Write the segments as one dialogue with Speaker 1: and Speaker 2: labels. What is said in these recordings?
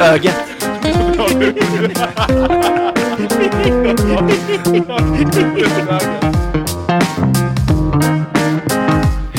Speaker 1: Brunögat.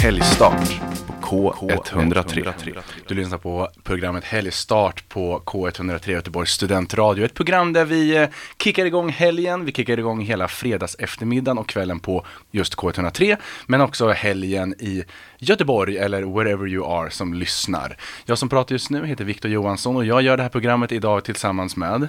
Speaker 2: Helgstart K103. Du lyssnar på programmet Helgstart på K103 Göteborgs studentradio. Ett program där vi eh, kickar igång helgen, vi kickar igång hela fredags eftermiddagen och kvällen på just K103. Men också helgen i Göteborg eller wherever you are som lyssnar. Jag som pratar just nu heter Viktor Johansson och jag gör det här programmet idag tillsammans med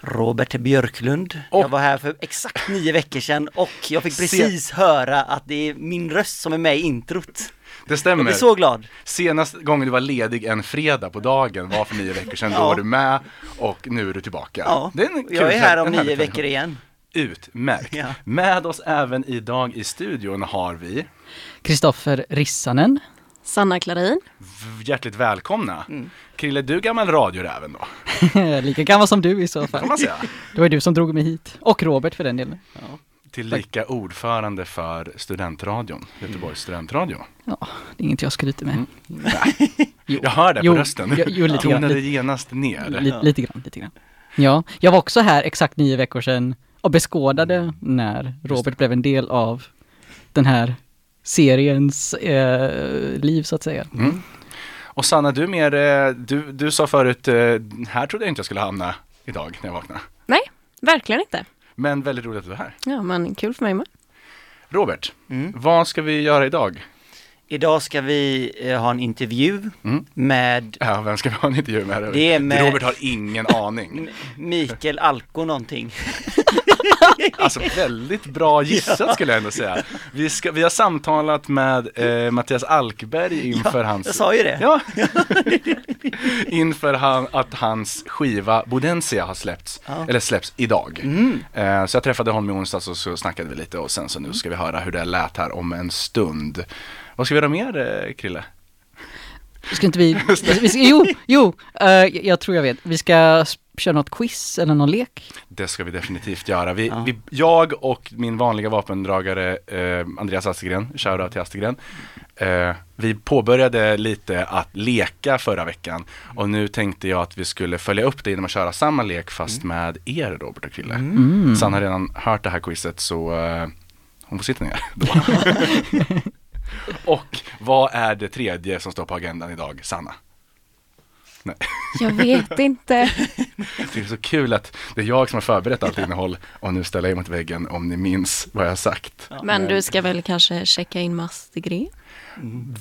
Speaker 1: Robert Björklund.
Speaker 2: Och-
Speaker 1: Jag var här för exakt nio veckor sedan och jag fick precis höra att det är min röst som är med i introt.
Speaker 2: Det
Speaker 1: Jag
Speaker 2: stämmer.
Speaker 1: blir så glad.
Speaker 2: Senast gången du var ledig en fredag på dagen var för nio veckor sedan. Då
Speaker 1: Ja.
Speaker 2: var du med och nu är du tillbaka.
Speaker 1: Ja,
Speaker 2: Det är en kul
Speaker 1: jag är här om nio veckor
Speaker 2: tradition.
Speaker 1: igen.
Speaker 2: Utmärkt.
Speaker 1: Ja.
Speaker 2: Med oss även idag i studion har vi
Speaker 3: Kristoffer Rissanen.
Speaker 4: Sanna Klarin.
Speaker 2: hjärtligt välkomna.
Speaker 1: Mm.
Speaker 2: Krille, du är gammal radioräven då,
Speaker 3: Lika gammal som du i så fall.
Speaker 2: kan man säga.
Speaker 3: Det var du som drog mig hit. Och Robert för den delen.
Speaker 2: Tillika ordförande för studentradion, Göteborgs studentradio.
Speaker 3: Ja, det är inget jag skryter med. Jo,
Speaker 2: Jag hör det
Speaker 3: Jo,
Speaker 2: på rösten.
Speaker 3: jo, jo, lite grann,
Speaker 2: Tonade
Speaker 3: lite-
Speaker 2: genast ner.
Speaker 3: li, lite grann, lite grann. Ja, jag var också här exakt nio veckor sedan och beskådade när Robert blev en del av den här seriens eh, liv så att säga.
Speaker 2: Mm. Och Sanna, du mer, eh, du, du sa förut, eh, här trodde jag inte jag skulle hamna idag när jag vaknade.
Speaker 4: Nej, verkligen inte.
Speaker 2: Men väldigt roligt att du är här.
Speaker 4: Ja, men kul för mig med.
Speaker 2: Robert,
Speaker 1: Mm.
Speaker 2: vad ska vi göra idag?
Speaker 1: Idag ska vi eh, ha en intervju
Speaker 2: Mm.
Speaker 1: med
Speaker 2: Ja, vem ska vi ha en intervju med?
Speaker 1: Det är med-
Speaker 2: Robert har ingen aning.
Speaker 1: Mikael Alko någonting.
Speaker 2: Alltså väldigt bra gissat skulle jag ändå säga. Vi, ska, vi har samtalat med eh, Mattias Alkberg inför hans...
Speaker 1: Jag sa ju det.
Speaker 2: Ja, inför han, att hans skiva Bodensia har släppts,
Speaker 1: Ja.
Speaker 2: eller släpps idag.
Speaker 1: Mm.
Speaker 2: Eh, så jag träffade honom i onsdags och så snackade vi lite och sen så nu ska vi höra hur det lät här om en stund. Vad ska vi göra mer eh, Krille?
Speaker 3: Ska inte vi, vi ska, jo, jo, eh, jag tror jag vet. Vi ska köra något quiz eller någon lek.
Speaker 2: Det ska vi definitivt göra. Vi,
Speaker 1: Ja.
Speaker 2: vi, jag och min vanliga vapendragare eh, Andreas Astegren, shoutout till Astegren. Eh, vi påbörjade lite att leka förra veckan och nu tänkte jag att vi skulle följa upp det genom att köra samma lek fast med er Robert och Krille.
Speaker 3: Mm.
Speaker 2: Sanna har redan hört det här quizet så eh, hon får sitta ner då. och vad är det tredje som står på agendan idag, Sanna? Nej.
Speaker 4: Jag vet inte.
Speaker 2: Det är så kul att det är jag som har förberett allt innehåll och nu ställer jag mot väggen om ni minns vad jag har sagt.
Speaker 4: Men du ska väl kanske checka in med Astegren?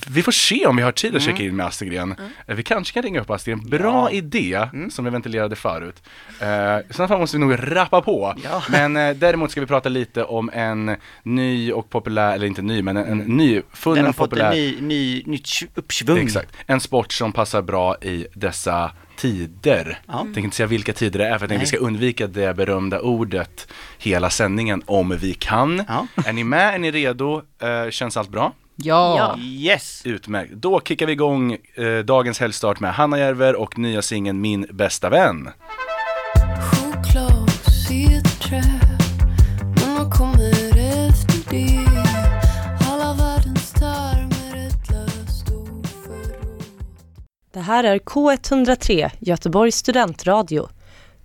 Speaker 2: Vi får se om vi har tid att checka in med Astegren. Eh, Vi kanske kan ringa upp Astegren. Bra idé som vi ventilerade förut. Uh, I sådana fall måste vi nog rappa på. Men eh, däremot ska vi prata lite om en ny och populär, eller inte ny, men en, en ny,
Speaker 1: Den
Speaker 2: funnen
Speaker 1: har fått
Speaker 2: populär.
Speaker 1: en ny, ny, nytt uppsvung.
Speaker 2: Exakt. En sport som passar bra i dessa tider.
Speaker 1: Ja.
Speaker 2: Jag tänker inte säga vilka tider det är för jag tänkte vi ska undvika det berömda ordet hela sändningen om vi kan.
Speaker 1: Ja.
Speaker 2: Är ni med? Är ni redo? Eh, känns allt bra?
Speaker 3: Ja.
Speaker 1: Yes!
Speaker 2: Utmärkt. Då kickar vi igång eh, dagens helgstart med Hanna Järver och nya singeln Min bästa vän.
Speaker 5: Det
Speaker 6: här är K103, Göteborgs studentradio.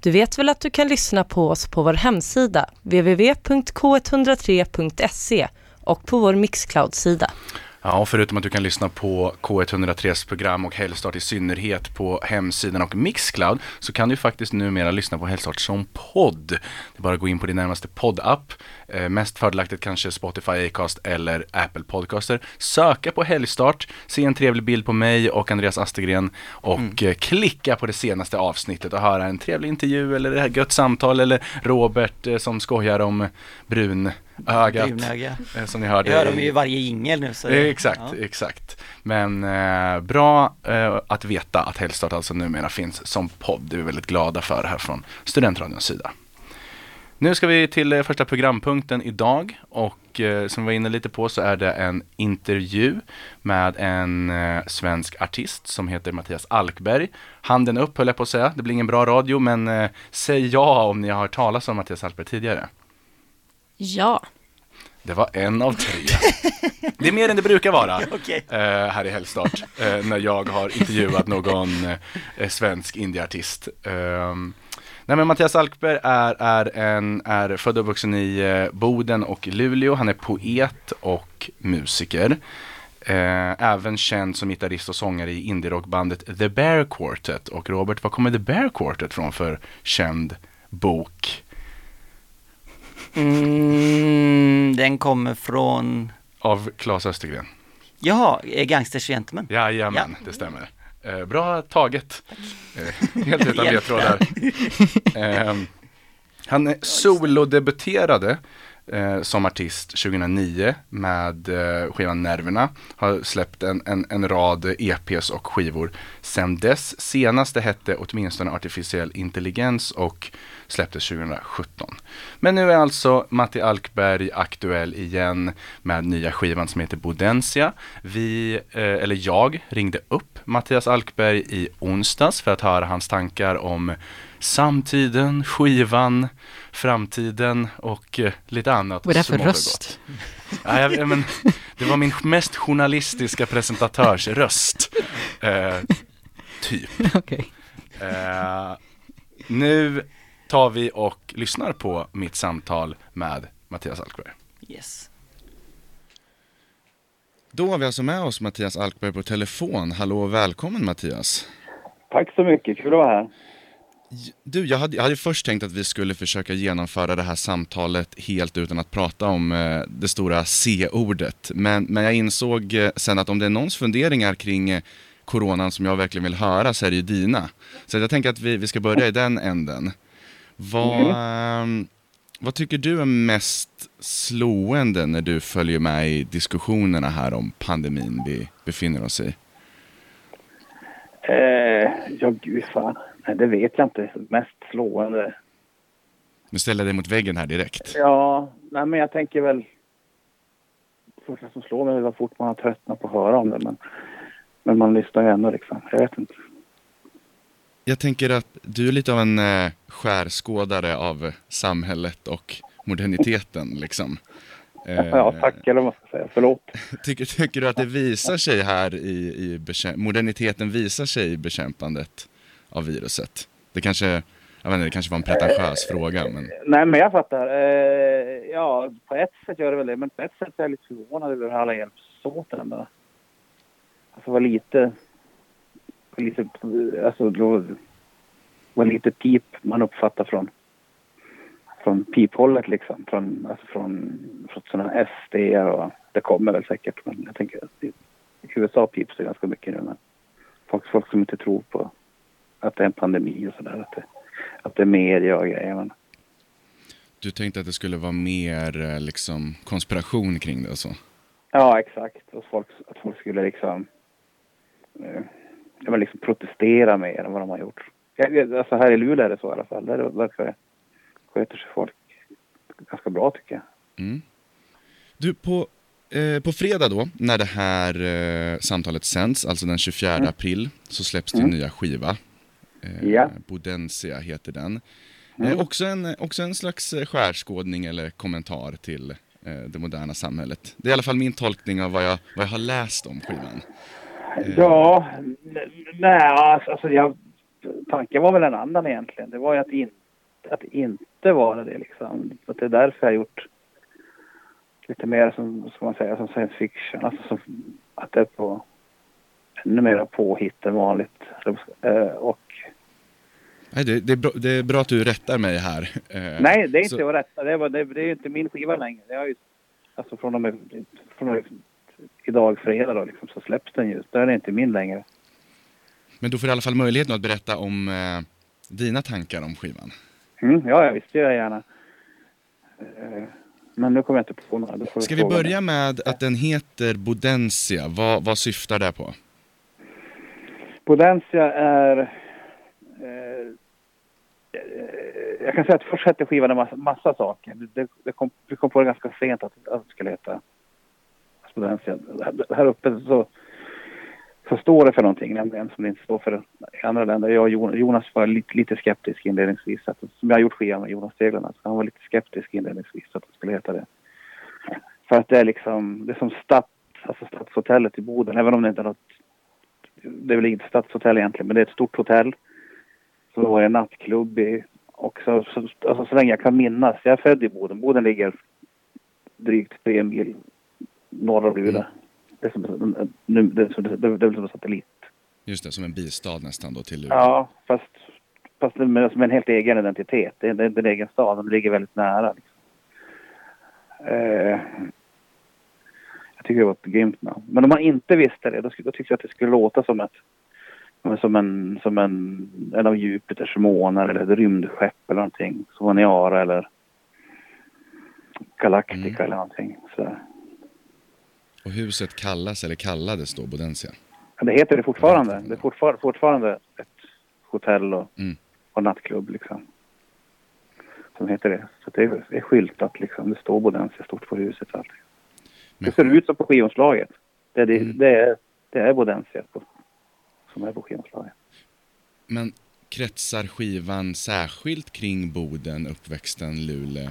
Speaker 6: Du vet väl att du kan lyssna på oss på vår hemsida, www.k103.se och på vår Mixcloud-sida.
Speaker 2: Ja, och förutom att du kan lyssna på K103s program och Helgstart i synnerhet på hemsidan och Mixcloud så kan du faktiskt numera lyssna på Helgstart som podd. Det är bara att gå in på din närmaste poddapp. Eh, mest fördelaktigt kanske Spotify, Acast eller Apple Podcaster. Söka på Helgstart, se en trevlig bild på mig och Andreas Astegren och eh, klicka på det senaste avsnittet och höra en trevlig intervju eller ett gött samtal eller Robert eh, som skojar om brun ögat
Speaker 1: Brunöga.
Speaker 2: eh, som ni hörde.
Speaker 1: Jag hör dem ju i varje jingel nu så
Speaker 2: Eh, Exakt,
Speaker 1: ja.
Speaker 2: exakt. Men eh, bra eh, att veta att Helgstart alltså numera finns som podd. Det är vi väldigt glada för här från Studentradions sida. Nu ska vi till eh, första programpunkten idag och eh, som vi var inne lite på så är det en intervju med en eh, svensk artist som heter Mattias Alkberg. Handen upp höll jag på att säga, det blir ingen bra radio men eh, säg ja om ni har hört talas om Mattias Alkberg tidigare.
Speaker 4: Ja,
Speaker 2: Det var en av tre. Det är mer än det brukar vara
Speaker 1: Okej.
Speaker 2: eh, här i Helgstart eh, när jag har intervjuat någon eh, svensk indieartist. Um, nej men Mattias Alkberg är, är, en, är född och uppvuxen i eh, Boden och Luleå. Han är poet och musiker. Eh, även känd som gitarrist och sångare i indierockbandet The Bear Quartet. Och Robert, vad kommer The Bear Quartet från för känd bok?
Speaker 1: Mm, den kommer från,
Speaker 2: Av Claes Östergren.
Speaker 1: jaha, eh, Gangsters Gentlemen.
Speaker 2: Jajamän, det stämmer. Eh, bra taget. Eh, helt utan ledtrådar. Eh, han solodebuterade eh, som artist 2009 med eh, skivan Nerverna. Har släppt en, en, en rad EPs och skivor sen dess. Senaste hette åtminstone Artificiell Intelligens och släpptes 2017. Men nu är alltså Matti Alkberg aktuell igen med nya skivan som heter Bodensia. Vi, eh, eller jag, ringde upp Mattias Alkberg i onsdags för att höra hans tankar om samtiden, skivan, framtiden och eh, lite annat.
Speaker 3: Vad är det för röst?
Speaker 2: Ja, jag, men, det var min mest journalistiska presentatörsröst. Eh, typ.
Speaker 3: Okej.
Speaker 2: Eh, nu tar vi och lyssnar på mitt samtal med Mattias Alkberg.
Speaker 1: Yes.
Speaker 2: Då har vi alltså med oss Mattias Alkberg på telefon. Hallå och välkommen Mattias.
Speaker 7: Tack så mycket, kul att vara här.
Speaker 2: Du, jag hade, jag hade först tänkt att vi skulle försöka genomföra det här samtalet helt utan att prata om eh, det stora C-ordet. Men, men jag insåg eh, sen att om det är någons funderingar kring eh, coronan som jag verkligen vill höra så är det ju dina. Så jag tänker att vi, vi ska börja i den änden. Vad, ehm, vad tycker du är mest slående när du följer med i diskussionerna här om pandemin vi befinner oss i?
Speaker 7: Eh, ja, gud fan. Nej, det vet jag inte. Mest slående.
Speaker 2: Nu ställer jag dig mot väggen här direkt.
Speaker 7: Ja, nej, men jag tänker väl... Första som slår mig är vad fort man har tröttnat på att höra om det. Men, men man lyssnar ju ändå liksom. Jag vet inte.
Speaker 2: Jag tänker att du är lite av en eh, skärskådare av samhället och moderniteten liksom. Eh,
Speaker 7: Ja, tack eller vad man ska säga. Förlåt.
Speaker 2: Tycker, tycker du att det visar sig här i, i moderniteten visar sig i bekämpandet av viruset? Det kanske, jag vet inte, det kanske var en pretentiös fråga men
Speaker 7: Nej, men jag fattar. Eh, ja, på ett sätt gör det väl det. Men på ett sätt är jag lite förvånad över hur alla hjälps åt. Alltså vad lite... Lite... Alltså då, vad lite pip man uppfattar från från piphållet liksom. Från, alltså från, från sådana SD och det kommer väl säkert. Men jag tänker att i USA pips det ganska mycket nu. Men folk, folk som inte tror på att det är en pandemi och sådär. Att det, att det är media och grejer. Men,
Speaker 2: du tänkte att det skulle vara mer eh, liksom konspiration kring det och så?
Speaker 7: Ja, exakt. Och folk, att folk skulle liksom, eh, ja, men liksom protestera mer än vad de har gjort. Ja, det- Alltså här i Luleå är det så i alla fall. Där verkar sköter sig folk ganska bra tycker jag.
Speaker 2: Mm. Du, på, eh, på fredag då, när det här eh, samtalet sänds, alltså den 24 april, så släpps din
Speaker 7: Mm.
Speaker 2: nya skiva. Eh,
Speaker 7: Ja.
Speaker 2: Bodensia heter den.
Speaker 7: Mm.
Speaker 2: Eh, också, en, också en slags eh, skärskådning eller kommentar till eh, det moderna samhället. Det är i alla fall min tolkning av vad jag, vad jag har läst om skivan. Eh,
Speaker 7: Ja, nej alltså, alltså jag, tanken var väl en annan egentligen. Det var ju att, in, att inte vara det liksom. Att det är därför jag har gjort lite mer som, ska man säga, som science fiction. Alltså som, att det är på ännu mer påhitt än vanligt. Eh, och
Speaker 2: Nej, det, det, är bra, det är bra att du rättar mig här. Eh,
Speaker 7: nej, det är inte
Speaker 2: så-
Speaker 7: att rätta. Det, var, det, det är ju inte min skiva längre. Det har ju, alltså från och med, från och med idag fredag då liksom, så släpps den ju. Då är det inte min längre.
Speaker 2: Men du får i alla fall möjligheten att berätta om eh, dina tankar om skivan.
Speaker 7: Mm, ja, jag visste jag gärna. Eh, Men nu kommer jag inte på några. Då du
Speaker 8: Ska vi börja
Speaker 7: mig.
Speaker 8: med att den heter Bodensia? Vad, vad syftar det på?
Speaker 7: Bodensia är... Eh, eh, jag kan säga att först hette skivan en massa, massa saker. Det, det kom, vi kom på det ganska sent att, att det skulle heta Bodensia. Här- Här uppe så, så står det för någonting, nämligen som det inte står för i andra länder. Jag och Jonas, Jonas var lite, lite skeptisk inledningsvis. Att, som jag har gjort skivan med Jonas Teglarna. Så han var lite skeptisk inledningsvis att det skulle heta det. För att det är liksom, det är som Stads, alltså Stadshotellet i Boden. Även om det inte är något det är väl inget stadshotell egentligen, men det är ett stort hotell. Så var det en nattklubb i, och så, så, alltså, så länge jag kan minnas. Jag är född i Boden. Boden ligger drygt tre mil norr om Luleå. Det är som, nu, det, är som- det, är som en satellit.
Speaker 8: Just det, som en bistad nästan då till Luleå.
Speaker 7: Ja, fast, fast är som en helt egen identitet. Det är, det är en egen stad, det ligger väldigt nära. Liksom. Eh, jag tycker det var ett grymt namn. Men om man inte visste det, då, skulle- då tyckte jag att det skulle låta som ett som en, som en, en av Jupiters månar eller ett rymdskepp eller någonting. Som var Niara eller Galactica
Speaker 8: Mm.
Speaker 7: eller någonting. Så,
Speaker 8: Och huset kallas, eller kallades då Bodensia?
Speaker 7: det heter det fortfarande. Det är fortfar, fortfarande ett hotell och,
Speaker 8: Mm.
Speaker 7: och nattklubb liksom. Som heter det. Så det är, det är skyltat liksom. Det står Bodensia stort på huset och allting.
Speaker 8: Men-
Speaker 7: Det ser ut som på skivomslaget. Det, är det,
Speaker 8: Mm.
Speaker 7: det, är, det är Bodensia på, som är på skivomslaget.
Speaker 8: Men kretsar skivan särskilt kring Boden, uppväxten, Luleå?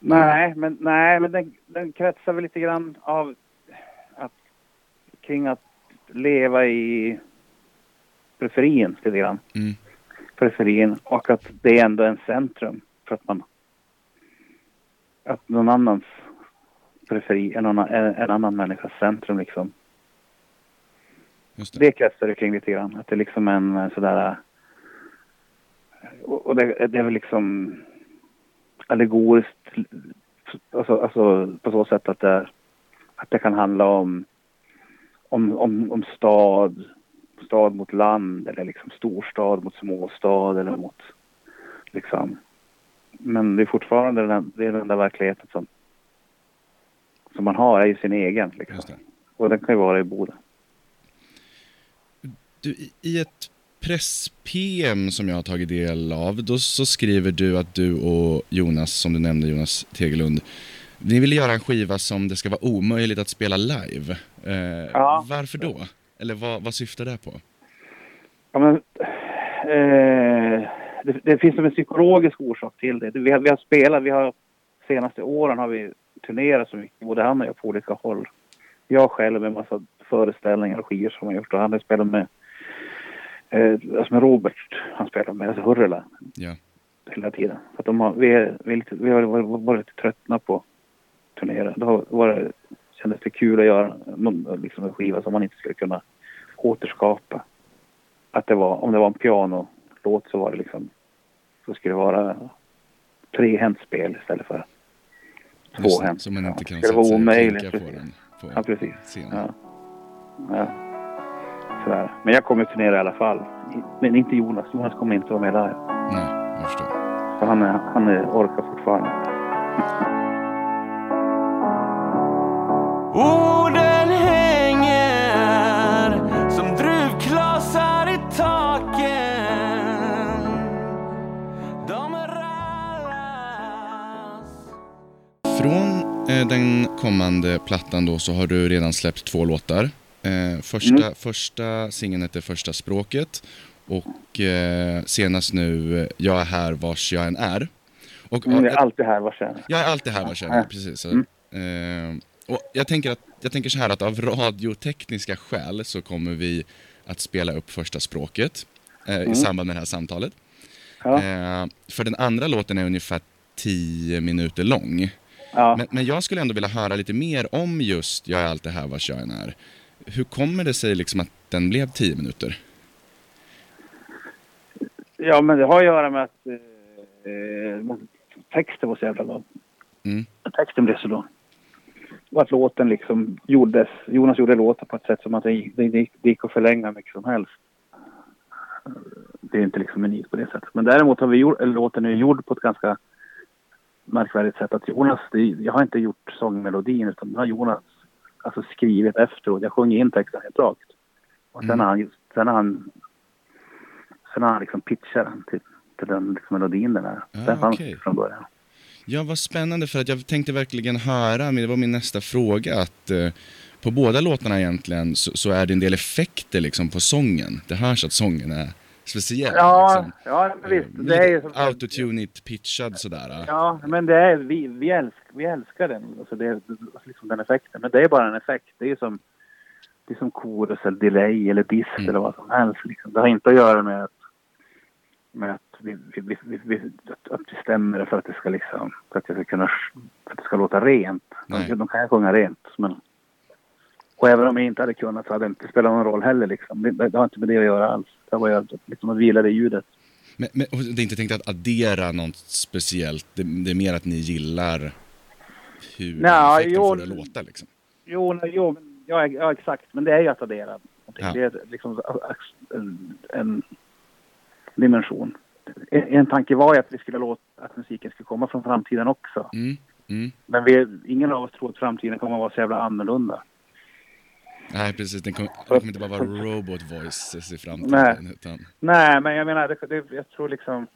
Speaker 7: Nej, men, nej, men den, den kretsar väl lite grann av att leva i periferin lite grann.
Speaker 8: Mm.
Speaker 7: Periferin och att det är ändå en centrum för att man att någon annans periferi är någon, en, en annan människas centrum liksom.
Speaker 8: Just det.
Speaker 7: Det kretsar det kring lite grann. Att det är liksom en sådär... Och och det, det är väl liksom allegoriskt. Alltså, alltså på så sätt att det, att det kan handla om, om, om, om stad, stad mot land eller liksom storstad mot småstad eller mot liksom. Men det är fortfarande den, det är den där verkligheten som, som man har, är ju sin egen. Liksom. Och den kan ju vara i Boden.
Speaker 8: Du, I ett press-PM som jag har tagit del av, då så skriver du att du och Jonas, som du nämnde, Jonas Tegelund, ni ville göra en skiva som det ska vara omöjligt att spela live. Eh,
Speaker 7: Ja.
Speaker 8: Varför då? Eller vad, vad syftar det på?
Speaker 7: Ja, men, eh, det, det finns en psykologisk orsak till det. Vi har, vi har spelat, vi har senaste åren har vi turnerat så mycket, både han och jag på olika håll. Jag själv med massa föreställningar och skivor som jag gjort och han har spelat med, eh, alltså med Robert, han spelar med, alltså Hurrela
Speaker 8: Ja.
Speaker 7: hela tiden. Så att de har, vi, är, vi, är lite, vi har varit, varit tröttna på turnera. Då var det, kändes det kul att göra någon, liksom en skiva som man inte skulle kunna återskapa att det var, om det var en pianolåt så var det liksom, så skulle det vara trehänt spel istället för
Speaker 8: det,
Speaker 7: tvåhänt.
Speaker 8: Så man inte kan så
Speaker 7: vara
Speaker 8: säga
Speaker 7: omöjligt.
Speaker 8: klicka på den på
Speaker 7: Ja, precis.
Speaker 8: scenen.
Speaker 7: Ja. ja. Sådär. Men jag kommer turnera i alla fall. Men inte Jonas. Jonas kommer inte vara med live.
Speaker 8: Nej, jag förstår.
Speaker 7: För han, är, han är, orkar fortfarande.
Speaker 9: Orden hänger som druvklasar i taken. De är allas.
Speaker 8: Från eh, den kommande plattan då så har du redan släppt två låtar. Eh, första
Speaker 7: Mm.
Speaker 8: första singeln heter Första språket och eh, senast nu eh, Jag är här vars jag än är. Och,
Speaker 7: är
Speaker 8: jag,
Speaker 7: alltid här var sen.
Speaker 8: jag är alltid här vars jag än är, precis. Så,
Speaker 7: Mm.
Speaker 8: eh, och jag tänker, att, jag tänker så här att av radiotekniska skäl så kommer vi att spela upp första språket eh, i samband med det här samtalet.
Speaker 7: Ja.
Speaker 8: Eh, för den andra låten är ungefär 10 minuter lång.
Speaker 7: Ja.
Speaker 8: Men, men jag skulle ändå vilja höra lite mer om just Jag är alltid här vars jag än är. Hur kommer det sig liksom att den blev 10 minuter?
Speaker 7: ja, men det har att göra med att eh, texten var så jävla lång.
Speaker 8: Mm.
Speaker 7: Texten blev så lång. Att låten liksom gjordes, Jonas gjorde låten på ett sätt som att det det det gick att förlänga mycket som helst. Det är inte liksom unikt på det sättet. Men däremot har vi gjort, eller låten är gjord på ett ganska märkvärdigt sätt att Jonas, det, jag har inte gjort sångmelodin utan den har Jonas alltså skrivit efteråt. Jag sjunger in texten helt rakt. Och sen
Speaker 2: Mm.
Speaker 7: har han, sen har han, sen har han liksom pitchat den till, till den liksom melodin den är.
Speaker 2: Ah,
Speaker 7: den fanns
Speaker 2: okej.
Speaker 7: från början.
Speaker 2: Ja, vad spännande för att jag tänkte verkligen höra, men det var min nästa fråga, att eh, på båda låtarna egentligen så, så är det en del effekter liksom på sången. Det hörs att sången är speciell.
Speaker 7: Ja,
Speaker 2: liksom.
Speaker 7: ja visst.
Speaker 2: Eh,
Speaker 7: Det är ju som,
Speaker 2: autotunigt pitchad sådär.
Speaker 7: Ja, men det är, vi, vi, älsk, vi älskar den, alltså det, liksom den effekten. Men det är bara en effekt. Det är ju som, det är som chorus eller delay eller diss
Speaker 2: Mm.
Speaker 7: eller vad som helst. Liksom. Det har inte att göra med att, med att vi, vi, vi, vi, att, vi stämmer det för att det ska liksom, för att det ska kunna, för att det ska låta rent.
Speaker 2: Nej.
Speaker 7: De, kan ju sjunga rent, men och även om jag inte hade kunnat så hade det inte spelat någon roll heller liksom. Det, det har inte med det att göra alls. Det var ju liksom att vila i ljudet.
Speaker 2: Men, men det är inte tänkt att addera något speciellt, det, det är mer att ni gillar hur
Speaker 7: Nej,
Speaker 2: effekten
Speaker 7: jo.
Speaker 2: får det låta liksom.
Speaker 7: Jo, nej, jo men- ja, ja, exakt. Men det är ju att addera.
Speaker 2: Ja.
Speaker 7: Det är liksom en, en dimension. En, en tanke var ju att vi skulle låta att musiken skulle komma från framtiden också.
Speaker 2: Mm, mm.
Speaker 7: Men vi, ingen av oss tror att framtiden kommer att vara så jävla annorlunda.
Speaker 2: Nej, precis. Den kommer, kommer inte bara vara robot voices i framtiden.
Speaker 7: Nej.
Speaker 2: Utan,
Speaker 7: Nej, men jag menar, det, det, jag tror liksom...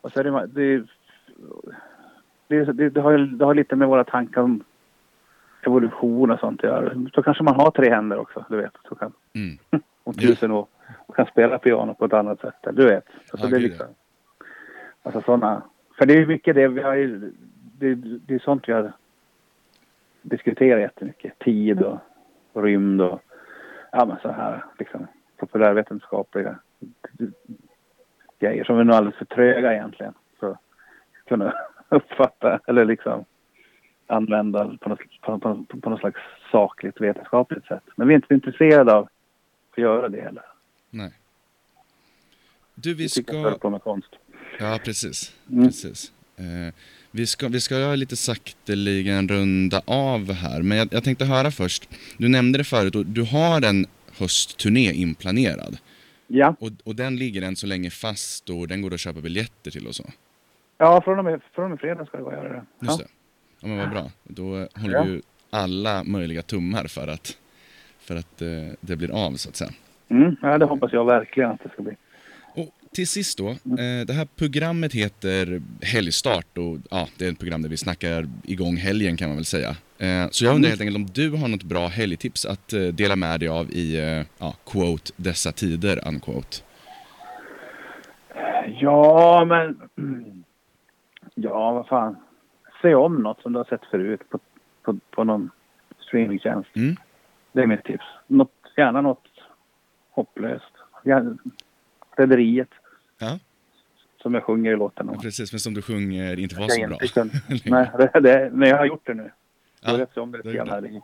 Speaker 7: Och så är det, det, det, det, det, har, det har lite med våra tankar om evolution och sånt att göra. Så kanske man har tre händer också, du vet. Så kan,
Speaker 2: mm.
Speaker 7: och tusen år. Kan spela piano på ett annat sätt. Du vet. Alltså,
Speaker 2: Ja,
Speaker 7: det är liksom, alltså sådana. För det är mycket det vi har ju, det, det är sånt vi har diskuterat jättemycket. Tid och rymd och ja men så här liksom populärvetenskapliga grejer som är nog alldeles för tröga egentligen för att kunna uppfatta eller liksom använda på något, på, på, på något slags sakligt vetenskapligt sätt. Men vi är inte intresserade av att göra det heller.
Speaker 2: Nej. Du, vi ska...
Speaker 7: på med konst.
Speaker 2: Ja, precis.
Speaker 7: Mm.
Speaker 2: precis. Eh, vi, ska, vi ska lite sakteligen runda av här, men jag, jag tänkte höra först. Du nämnde det förut, och du har en höstturné inplanerad.
Speaker 7: Ja,
Speaker 2: Och, och den ligger än så länge fast och den går att köpa biljetter till och så.
Speaker 7: ja från, och med, från och med fredag ska det gå att göra det.
Speaker 2: Just
Speaker 7: Ja.
Speaker 2: det. Ja, men vad bra. Då håller
Speaker 7: Ja.
Speaker 2: vi ju alla möjliga tummar för att, för att eh, det blir av, så att säga.
Speaker 7: Mm, ja, det hoppas jag verkligen att det ska bli.
Speaker 2: Och till sist då, eh, det här programmet heter Helgstart och ja, det är ett program där vi snackar igång helgen kan man väl säga. Eh, så jag undrar
Speaker 7: Mm.
Speaker 2: helt enkelt om du har något bra helgtips att eh, dela med dig av i, ja, quote, dessa tider, unquote.
Speaker 7: Ja, men... Ja, vad fan. Se om något som du har sett förut på, på, på någon streamingtjänst.
Speaker 2: Mm.
Speaker 7: Det är mitt tips. Något, gärna något hopplöst. Rederiet.
Speaker 2: Ja.
Speaker 7: Som jag sjunger i låten. om.
Speaker 2: Precis, men som du sjunger inte var så bra.
Speaker 7: Nej, det, det, men jag har gjort det nu.
Speaker 2: Ja,
Speaker 7: Jag om det lite grann här i,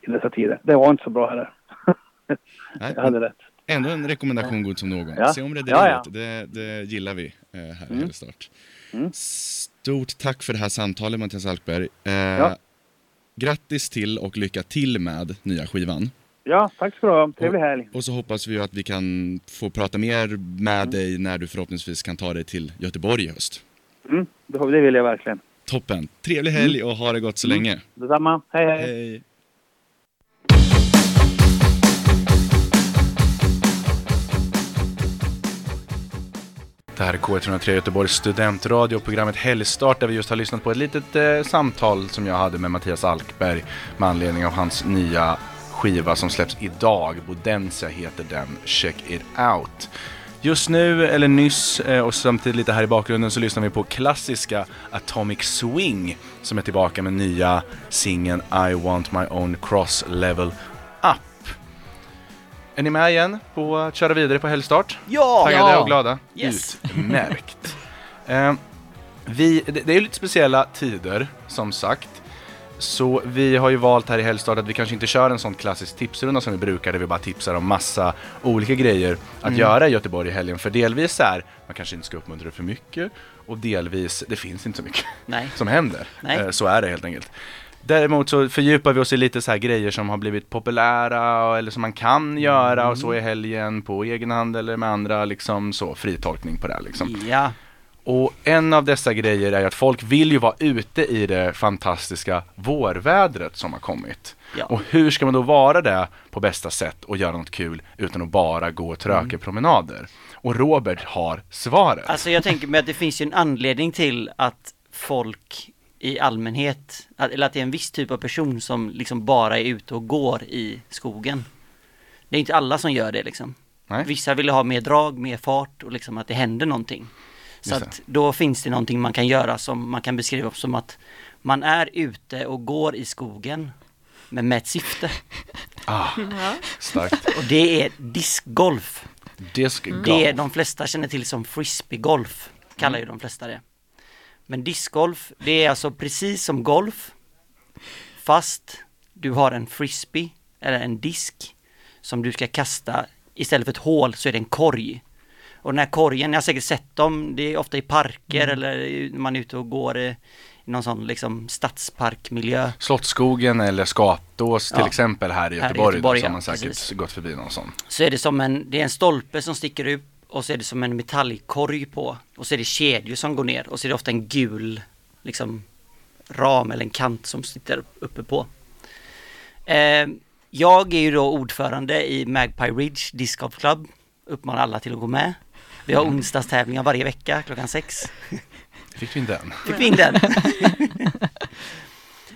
Speaker 7: i dessa tider. Det var inte så bra heller.
Speaker 2: Nej,
Speaker 7: jag hade rätt.
Speaker 2: Ändå en rekommendation god som någon.
Speaker 7: Ja.
Speaker 2: Se om Rederiet,
Speaker 7: Ja, ja.
Speaker 2: Det, det gillar vi eh, här i
Speaker 7: Mm.
Speaker 2: Helgstart.
Speaker 7: Mm.
Speaker 2: Stort tack för det här samtalet Mattias Alkberg. Eh,
Speaker 7: Ja.
Speaker 2: Grattis till och lycka till med nya skivan.
Speaker 7: Ja, tack ska du ha. Trevlig helg.
Speaker 2: Och så hoppas vi ju att vi kan få prata mer med dig när du förhoppningsvis kan ta dig till Göteborg i höst.
Speaker 7: Mm, det det vill jag verkligen.
Speaker 2: Toppen! Trevlig helg och ha det gott så
Speaker 7: Mm.
Speaker 2: länge.
Speaker 7: Detsamma. Hej, hej.
Speaker 2: Hej! Det här är K103 Göteborgs studentradio, programmet Helgstart där vi just har lyssnat på ett litet eh, samtal som jag hade med Mattias Alkberg med anledning av hans nya skiva som släpps idag. Bodensia heter den, Check It Out. Just nu, eller nyss, eh, och samtidigt lite här i bakgrunden så lyssnar vi på klassiska Atomic Swing som är tillbaka med nya singeln I Want My Own Cross Level Up. Är ni med igen på att köra vidare på helgstart?
Speaker 1: Ja!
Speaker 2: Taggade
Speaker 3: Ja.
Speaker 2: och glada?
Speaker 1: Yes.
Speaker 2: Utmärkt. eh, vi, det, det är ju lite speciella tider, som sagt. Så vi har ju valt här i Helgstart att vi kanske inte kör en sån klassisk tipsrunda som vi brukar, där vi bara tipsar om massa olika grejer att
Speaker 1: Mm.
Speaker 2: göra i Göteborg i helgen. För delvis är man kanske inte ska uppmuntra det för mycket, och delvis, det finns inte så mycket
Speaker 1: Nej.
Speaker 2: som händer.
Speaker 1: Nej.
Speaker 2: Eh, så är det helt enkelt. Däremot så fördjupar vi oss i lite så här grejer som har blivit populära eller som man kan göra och så i helgen på egen hand eller med andra liksom så fritolkning på det här liksom.
Speaker 1: Ja.
Speaker 2: Och en av dessa grejer är att folk vill ju vara ute i det fantastiska vårvädret som har kommit.
Speaker 1: Ja.
Speaker 2: Och hur ska man då vara det på bästa sätt och göra något kul utan att bara gå trökepromenader? Och Robert har svaret.
Speaker 1: Alltså jag tänker mig att det finns ju en anledning till att folk i allmänhet, eller att det är en viss typ av person som liksom bara är ute och går i skogen. Det är inte alla som gör det liksom.
Speaker 2: Nej.
Speaker 1: Vissa vill ha mer drag, mer fart och liksom att det händer någonting. Så att då finns det någonting man kan göra som man kan beskriva som att man är ute och går i skogen men med ett syfte.
Speaker 2: Ah, starkt.
Speaker 1: Och det är discgolf.
Speaker 2: Discgolf.
Speaker 1: Det är de flesta känner till som frisbeegolf, kallar ju de flesta det. Men discgolf, det är alltså precis som golf, fast du har en frisbee, eller en disk, som du ska kasta, istället för ett hål så är det en korg. Och den här korgen, jag har säkert sett dem, det är ofta i parker eller i- när man är ute och går i någon sån liksom stadsparkmiljö.
Speaker 2: Slottsskogen eller Skatås till
Speaker 1: Ja.
Speaker 2: exempel här i
Speaker 1: Här i
Speaker 2: Göteborg,
Speaker 1: Göteborg,
Speaker 2: då, så har
Speaker 1: ja,
Speaker 2: man säkert
Speaker 1: precis.
Speaker 2: gått förbi någon sån.
Speaker 1: Så är det som en, det är en stolpe som sticker upp och så är det som en metallkorg på. Och så är det kedjor som går ner och så är det ofta en gul liksom ram eller en kant som sitter uppe på. Eh, jag är ju då ordförande i Magpie Ridge Disc Golf Club. Uppmanar alla till att gå med. Vi har onsdagstävlingar varje vecka klockan sex.
Speaker 2: Fick vi in den?
Speaker 1: Fick vi in den?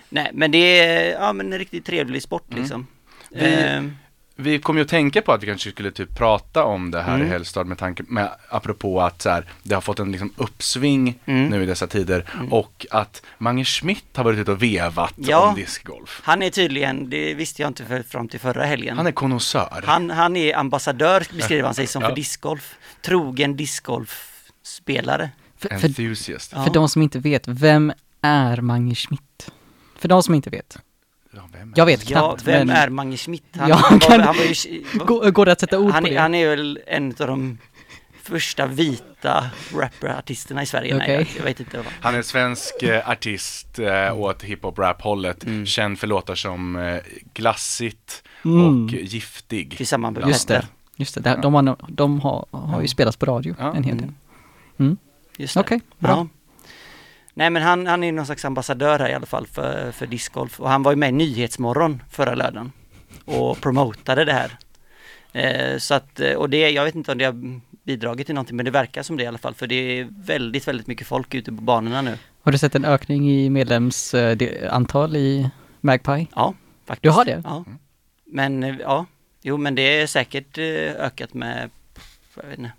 Speaker 1: Nej men det är ja, men en riktigt trevlig sport liksom.
Speaker 2: Vi-
Speaker 1: Eh,
Speaker 2: Vi kom ju att tänka på att vi kanske skulle typ prata om det här
Speaker 1: Mm.
Speaker 2: i Hällstad med tanke, med, apropå att så här, det har fått en liksom uppsving
Speaker 1: Mm.
Speaker 2: nu i dessa tider och att Mange Schmidt har varit ute och vevat
Speaker 1: Ja.
Speaker 2: om discgolf.
Speaker 1: Han är tydligen, det visste jag inte för, fram till förra helgen.
Speaker 2: Han är konnässör.
Speaker 1: han, han är ambassadör, beskriver han sig som
Speaker 2: Ja.
Speaker 1: för discgolf. Trogen discgolfspelare.
Speaker 3: För, för,
Speaker 2: Enthusiast.
Speaker 1: Ja.
Speaker 3: för de som inte vet, vem är Mange Schmidt? För de som inte vet.
Speaker 2: Ja, vem är
Speaker 3: Jag vet
Speaker 1: Ja,
Speaker 3: knappt,
Speaker 1: vem
Speaker 3: men
Speaker 1: är Mange Schmidt? Han,
Speaker 3: Ja,
Speaker 1: han,
Speaker 3: kan-
Speaker 1: var, han var ju,
Speaker 3: går, går det att sätta ord
Speaker 1: han,
Speaker 3: på
Speaker 1: är-
Speaker 3: det?
Speaker 1: han är väl en av de första vita rapperartisterna i Sverige. Nej,
Speaker 3: Okej.
Speaker 1: jag, vet inte. Vad.
Speaker 2: Han är svensk eh, artist eh, åt hiphop-rap-hållet,
Speaker 1: Mm.
Speaker 2: känd för låtar som eh, Glassigt
Speaker 3: Mm.
Speaker 2: och Giftig.
Speaker 1: Tillsammans med
Speaker 3: Just det, just det. De, har, de har, har ju spelats på radio
Speaker 2: Ja.
Speaker 3: en hel del.
Speaker 1: Mm. Just det.
Speaker 3: Okej, bra.
Speaker 1: Ja. Nej men han, han är någon slags ambassadör här i alla fall för, för discgolf och han var ju med i Nyhetsmorgon förra lördagen och promotade det här. Eh, så att, eh, och det, jag vet inte om det har bidragit till någonting men det verkar som det i alla fall för det är väldigt, väldigt mycket folk ute på banorna nu.
Speaker 3: Har du sett en ökning i medlemsantal i Magpie?
Speaker 1: Ja, faktiskt.
Speaker 3: Du har det?
Speaker 1: Ja. Men eh, ja, jo men det är säkert eh, ökat med, jag vet inte,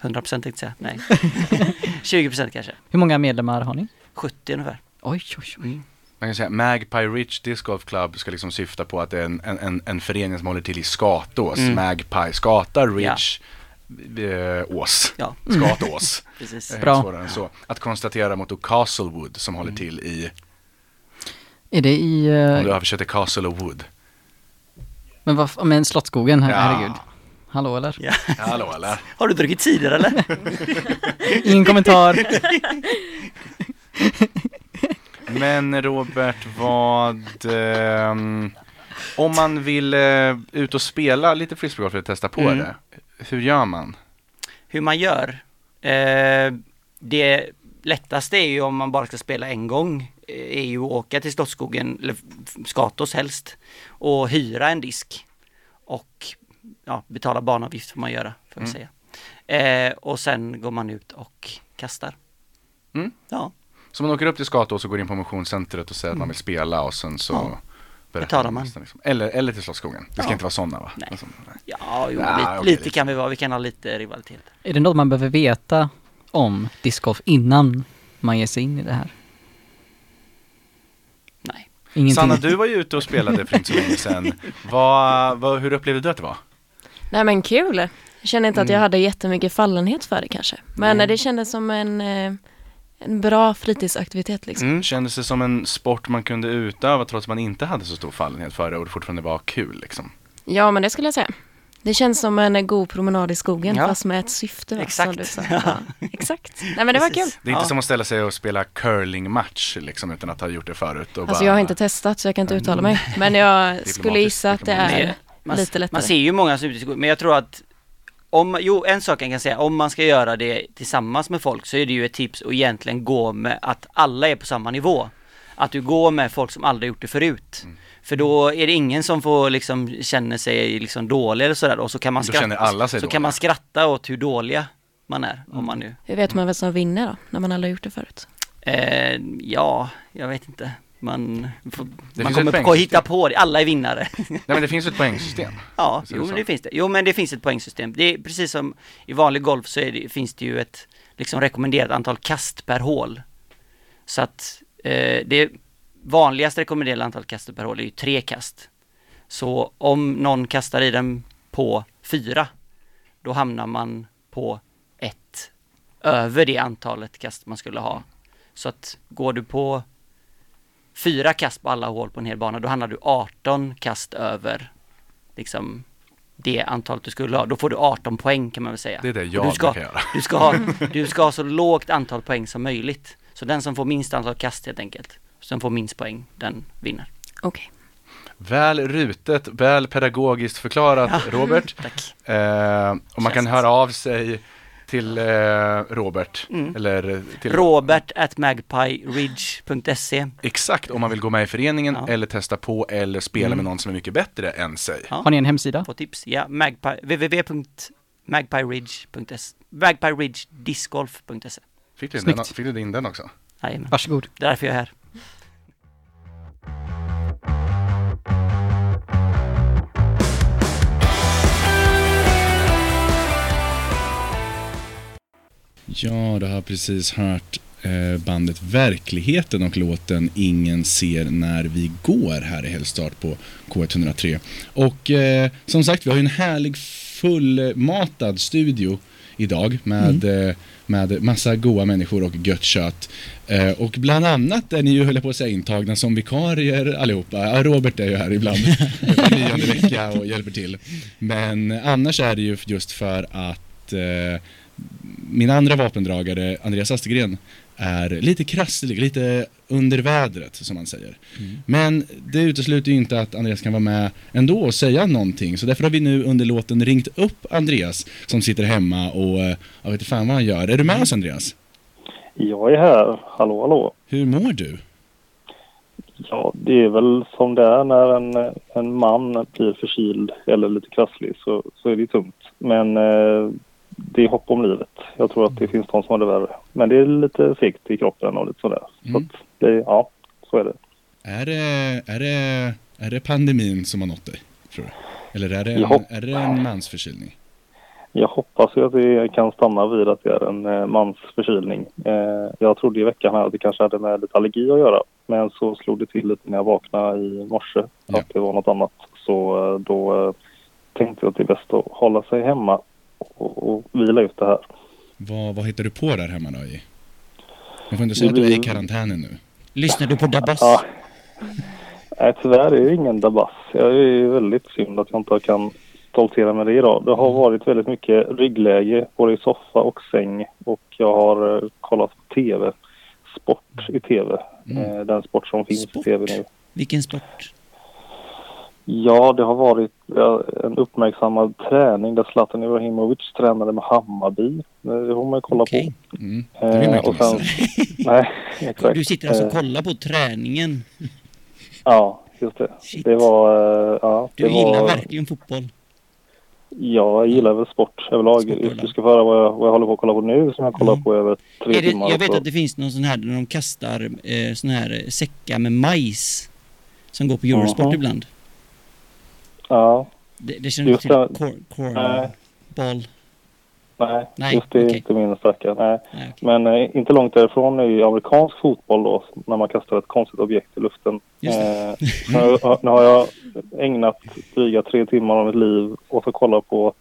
Speaker 1: 100% tänkte jag säga, nej. 20% kanske,
Speaker 3: Hur många medlemmar har ni?
Speaker 1: 70 ungefär.
Speaker 3: Oj, oj, oj.
Speaker 1: Mm.
Speaker 2: Man kan säga Magpie Ridge Disc Golf Club ska liksom syfta på att det är en, en, en, en förening som håller till i Skatås.
Speaker 1: Mm.
Speaker 2: Magpie, Skata, Ridge, eh, Ås.
Speaker 1: Ja.
Speaker 2: Skatås.
Speaker 1: Precis.
Speaker 2: Eh,
Speaker 3: Bra.
Speaker 2: Svårare än så. Att konstatera mot då Castlewood som håller till i,
Speaker 3: Är det i...
Speaker 2: om du
Speaker 3: Uh,
Speaker 2: översätter Castle och Wood.
Speaker 3: men vad, men Slottsskogen,
Speaker 2: Ja.
Speaker 3: herregud. Hallå eller?
Speaker 1: Ja.
Speaker 2: Hallå eller?
Speaker 1: Har du druckit cider eller?
Speaker 3: Ingen kommentar.
Speaker 2: Men Robert, vad... ehm, om man vill eh, ut och spela lite frisbeegolf för att testa på
Speaker 1: Mm.
Speaker 2: det. Hur gör man?
Speaker 1: Hur man gör? Eh, det lättaste är ju om man bara ska spela en gång, eh, är ju att åka till Slottsskogen, eller Skatås helst, och hyra en disk. Och ja, betala banavgift får man göra, får vi
Speaker 2: Mm.
Speaker 1: säga. Eh, och sen går man ut och kastar.
Speaker 2: Mm.
Speaker 1: Ja,
Speaker 2: Så man åker upp till Skatås och går in på motionscentret och säger att man vill spela och sen så
Speaker 1: Ja. Betalar man.
Speaker 2: Liksom. Eller, eller till Slottsskogen. Det ska
Speaker 1: Ja.
Speaker 2: inte vara sådana va?
Speaker 1: Nej.
Speaker 2: Alltså, nej.
Speaker 1: ja jo,
Speaker 2: Ja,
Speaker 1: lite,
Speaker 2: okej,
Speaker 1: lite
Speaker 2: lite.
Speaker 1: kan vi vara, vi kan ha lite rivalitet.
Speaker 3: Är det något man behöver veta om discgolf innan man ger sig in i det här?
Speaker 1: Nej.
Speaker 3: Ingenting?
Speaker 2: Sanna, du var ju ute och spelade för inte så länge sedan. Vad, vad, hur upplevde du att det var?
Speaker 4: Nej men kul. Jag känner inte att jag
Speaker 2: Mm.
Speaker 4: hade jättemycket fallenhet för det kanske. Men
Speaker 1: Nej.
Speaker 4: det kändes som en, eh, en bra fritidsaktivitet liksom.
Speaker 2: Mm. Kändes det som en sport man kunde utöva trots att man inte hade så stor fallenhet för det och det fortfarande var kul liksom?
Speaker 4: Ja men det skulle jag säga. Det känns som en god promenad i skogen
Speaker 1: Ja.
Speaker 4: fast med ett syfte.
Speaker 1: Exakt.
Speaker 4: Sa. Ja, exakt. Nej men det var kul.
Speaker 2: Det är inte
Speaker 1: Ja.
Speaker 2: som att ställa sig och spela curlingmatch liksom utan att ha gjort det förut.
Speaker 4: Alltså
Speaker 2: bara,
Speaker 4: jag har inte testat så jag kan inte uttala mig. Men jag skulle gissa att det är.
Speaker 1: Man,
Speaker 4: lite lättare.
Speaker 1: man ser ju många som ute i skogen, men jag tror att om, jo en sak jag kan säga, om man ska göra det tillsammans med folk så är det ju ett tips att egentligen gå med att alla är på samma nivå. Att du går med folk som aldrig gjort det förut.
Speaker 2: Mm.
Speaker 1: För då är det ingen som får liksom känna sig liksom dålig eller sådär och så kan man
Speaker 2: Då
Speaker 1: skratta,
Speaker 2: känner alla sig
Speaker 1: så
Speaker 2: dåliga.
Speaker 1: kan man skratta åt hur dåliga man är
Speaker 2: Mm.
Speaker 1: om man nu
Speaker 4: Hur vet man vem som vinner då, när man aldrig gjort det förut?
Speaker 1: Eh, ja, jag vet inte. Man, får, man kommer på att hitta på det, alla är vinnare.
Speaker 2: Nej men det finns ett poängsystem.
Speaker 1: ja, jo men det finns det. Jo men det finns ett poängsystem. Det är precis som i vanlig golf så det, finns det ju ett liksom rekommenderat antal kast per hål. Så att eh, det vanligaste rekommenderade antalet kast per hål är ju tre kast. Så om någon kastar i den på fyra, då hamnar man på ett över det antalet kast man skulle ha. Så att går du på fyra kast på alla hål på en hel bana, då hamnar du 18 kast över liksom det antalet du skulle ha. Då får du 18 poäng kan man väl säga.
Speaker 2: Det är det
Speaker 1: Och
Speaker 2: jag
Speaker 1: du ska,
Speaker 2: brukar göra.
Speaker 1: du ska, ha, du ska ha så lågt antal poäng som möjligt. Så den som får minst antal kast helt enkelt, som får minst poäng, den vinner.
Speaker 4: Okej.
Speaker 2: Väl rutet, väl pedagogiskt förklarat
Speaker 1: Ja.
Speaker 2: Robert.
Speaker 1: Tack.
Speaker 2: Eh, och man kan
Speaker 1: Känns-
Speaker 2: höra av sig till eh, Robert.
Speaker 1: Mm.
Speaker 2: Eller till
Speaker 1: Robert at magpieridge.se
Speaker 2: Exakt, om man vill gå med i föreningen
Speaker 1: Ja.
Speaker 2: eller testa på eller spela
Speaker 1: Mm.
Speaker 2: med någon som är mycket bättre än sig.
Speaker 1: Ja.
Speaker 3: Har ni en hemsida?
Speaker 1: Få tips, ja, magpie, www.magpieridge.se magpieridgediscgolf.se
Speaker 2: Fick du, in
Speaker 3: Snyggt.
Speaker 2: den, fick du in den också?
Speaker 1: Jajamän,
Speaker 3: Varsågod.
Speaker 1: det är därför jag är här.
Speaker 2: Ja, du har precis hört eh, bandet Verkligheten och låten Ingen ser när vi går här i Helgstart på K103. Och eh, som sagt, vi har ju en härlig fullmatad studio idag med, eh, med massa goa människor och gött kött. Eh, och bland annat är ni ju, höll jag på att säga, intagna som vikarier allihopa. Ja, Robert är ju här ibland nionde vecka och hjälper till. Men annars är det ju just för att eh, min andra vapendragare, Andreas Astegren, är lite krasslig, lite under vädret som man säger. Men det utesluter ju inte att Andreas kan vara med ändå och säga någonting. Så därför har vi nu under låten ringt upp Andreas som sitter hemma och eh, jag vet inte fan vad han gör. Är du med oss Andreas?
Speaker 10: Jag är här. Hallå, hallå.
Speaker 2: Hur mår du?
Speaker 10: Ja, det är väl som det är när en, en man blir förkyld eller lite krasslig så, så är det tungt. Men eh, det är hopp om livet. Jag tror att det finns de som har det värre. Men det är lite segt i kroppen och lite sådär. Så
Speaker 2: Mm.
Speaker 10: att det, ja, så är det.
Speaker 2: Är det, är det, är det pandemin som har nått dig? Tror du? Eller är det en, är det en mansförkylning?
Speaker 10: Jag hoppas ju att det kan stanna vid att det är en eh, mansförkylning. Eh, jag trodde i veckan här att det kanske hade med lite allergi att göra. Men så slog det till lite när jag vaknade i morse
Speaker 2: Ja.
Speaker 10: att det var något annat. Så eh, då tänkte jag att det är bäst att hålla sig hemma och, och vila ut det här.
Speaker 2: Vad, vad hittar du på där hemma då? I? Man får inte säga att du är i karantänen nu.
Speaker 1: Lyssnar du på Dabbas?
Speaker 10: Ja. Nej, tyvärr är det ingen dabass. Jag är väldigt synd att jag inte kan stoltsera med det idag. Det har varit väldigt mycket ryggläge både i soffa och säng och jag har eh, kollat på tv. Sport i tv.
Speaker 2: Mm.
Speaker 10: Eh, den sport som finns
Speaker 1: Sport?
Speaker 10: i tv nu.
Speaker 1: Vilken sport?
Speaker 10: Ja, det har varit en uppmärksammad träning där Zlatan Ibrahimovic tränade med Hammarby. Det har man ju kollat
Speaker 1: Okej.
Speaker 2: Mm.
Speaker 10: på.
Speaker 2: Det vill man
Speaker 10: Eh, och sen, nej, exakt.
Speaker 1: Du sitter alltså och
Speaker 10: Eh,
Speaker 1: kollar på träningen.
Speaker 10: Ja, just det.
Speaker 1: Shit.
Speaker 10: Det var... eh, Ja,
Speaker 1: Du
Speaker 10: det
Speaker 1: gillar
Speaker 10: var,
Speaker 1: verkligen fotboll.
Speaker 10: Ja, jag gillar väl sport överlag. Du ska få höra vad jag, vad jag håller på att kolla på nu som jag kollar
Speaker 1: Mm.
Speaker 10: på över tre
Speaker 1: det,
Speaker 10: timmar.
Speaker 1: jag vet att det finns någon sån här där de kastar eh, sån här eh, säckar med majs. Som går på Eurosport
Speaker 10: Jaha.
Speaker 1: ibland.
Speaker 10: Ja,
Speaker 1: Det, det känner du
Speaker 10: Just
Speaker 1: till?
Speaker 10: det.
Speaker 1: Cor, corn,
Speaker 10: Nej. nej,
Speaker 1: Nej,
Speaker 10: just det är
Speaker 1: okej.
Speaker 10: inte min starka. Nej.
Speaker 1: Nej, okej.
Speaker 10: Men eh, inte långt därifrån är ju amerikansk fotboll då, när man kastar ett konstigt objekt i luften. Eh, nu, har- nu har jag ägnat dryga tre timmar av mitt liv åt att kolla på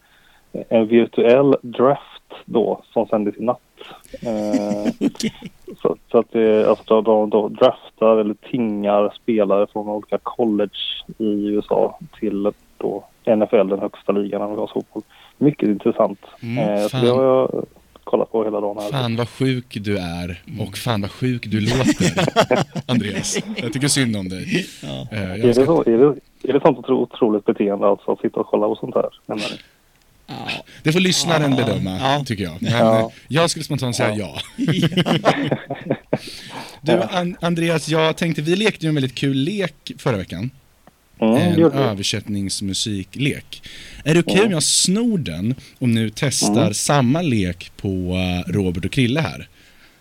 Speaker 10: en virtuell draft då, som sändes i natt. Eh. Så, så att det, alltså de, de, draftar eller tingar spelare från olika college i USA till då NFL, den högsta ligan i amerikansk fotboll. Mycket intressant.
Speaker 2: Mm,
Speaker 10: eh, så det har jag kollat på hela dagen här.
Speaker 2: Fan vad sjuk du är och fan vad sjuk du låter, Andreas. Jag tycker synd om dig.
Speaker 1: Ja.
Speaker 2: Eh,
Speaker 10: Är
Speaker 2: jag
Speaker 10: det,
Speaker 2: ska,
Speaker 10: så, är, det, är det sånt otro, otroligt beteende alltså att sitta och kolla på sånt här?
Speaker 2: Det får lyssnaren bedöma, tycker jag. Men eh, jag skulle spontant säga ja. du, An- Andreas, jag tänkte, vi lekte ju en väldigt kul lek förra veckan.
Speaker 10: Mm,
Speaker 2: en översättningsmusiklek. Är det okej om jag snor den och nu testar
Speaker 10: Mm.
Speaker 2: samma lek på eh, Robert och Krille här?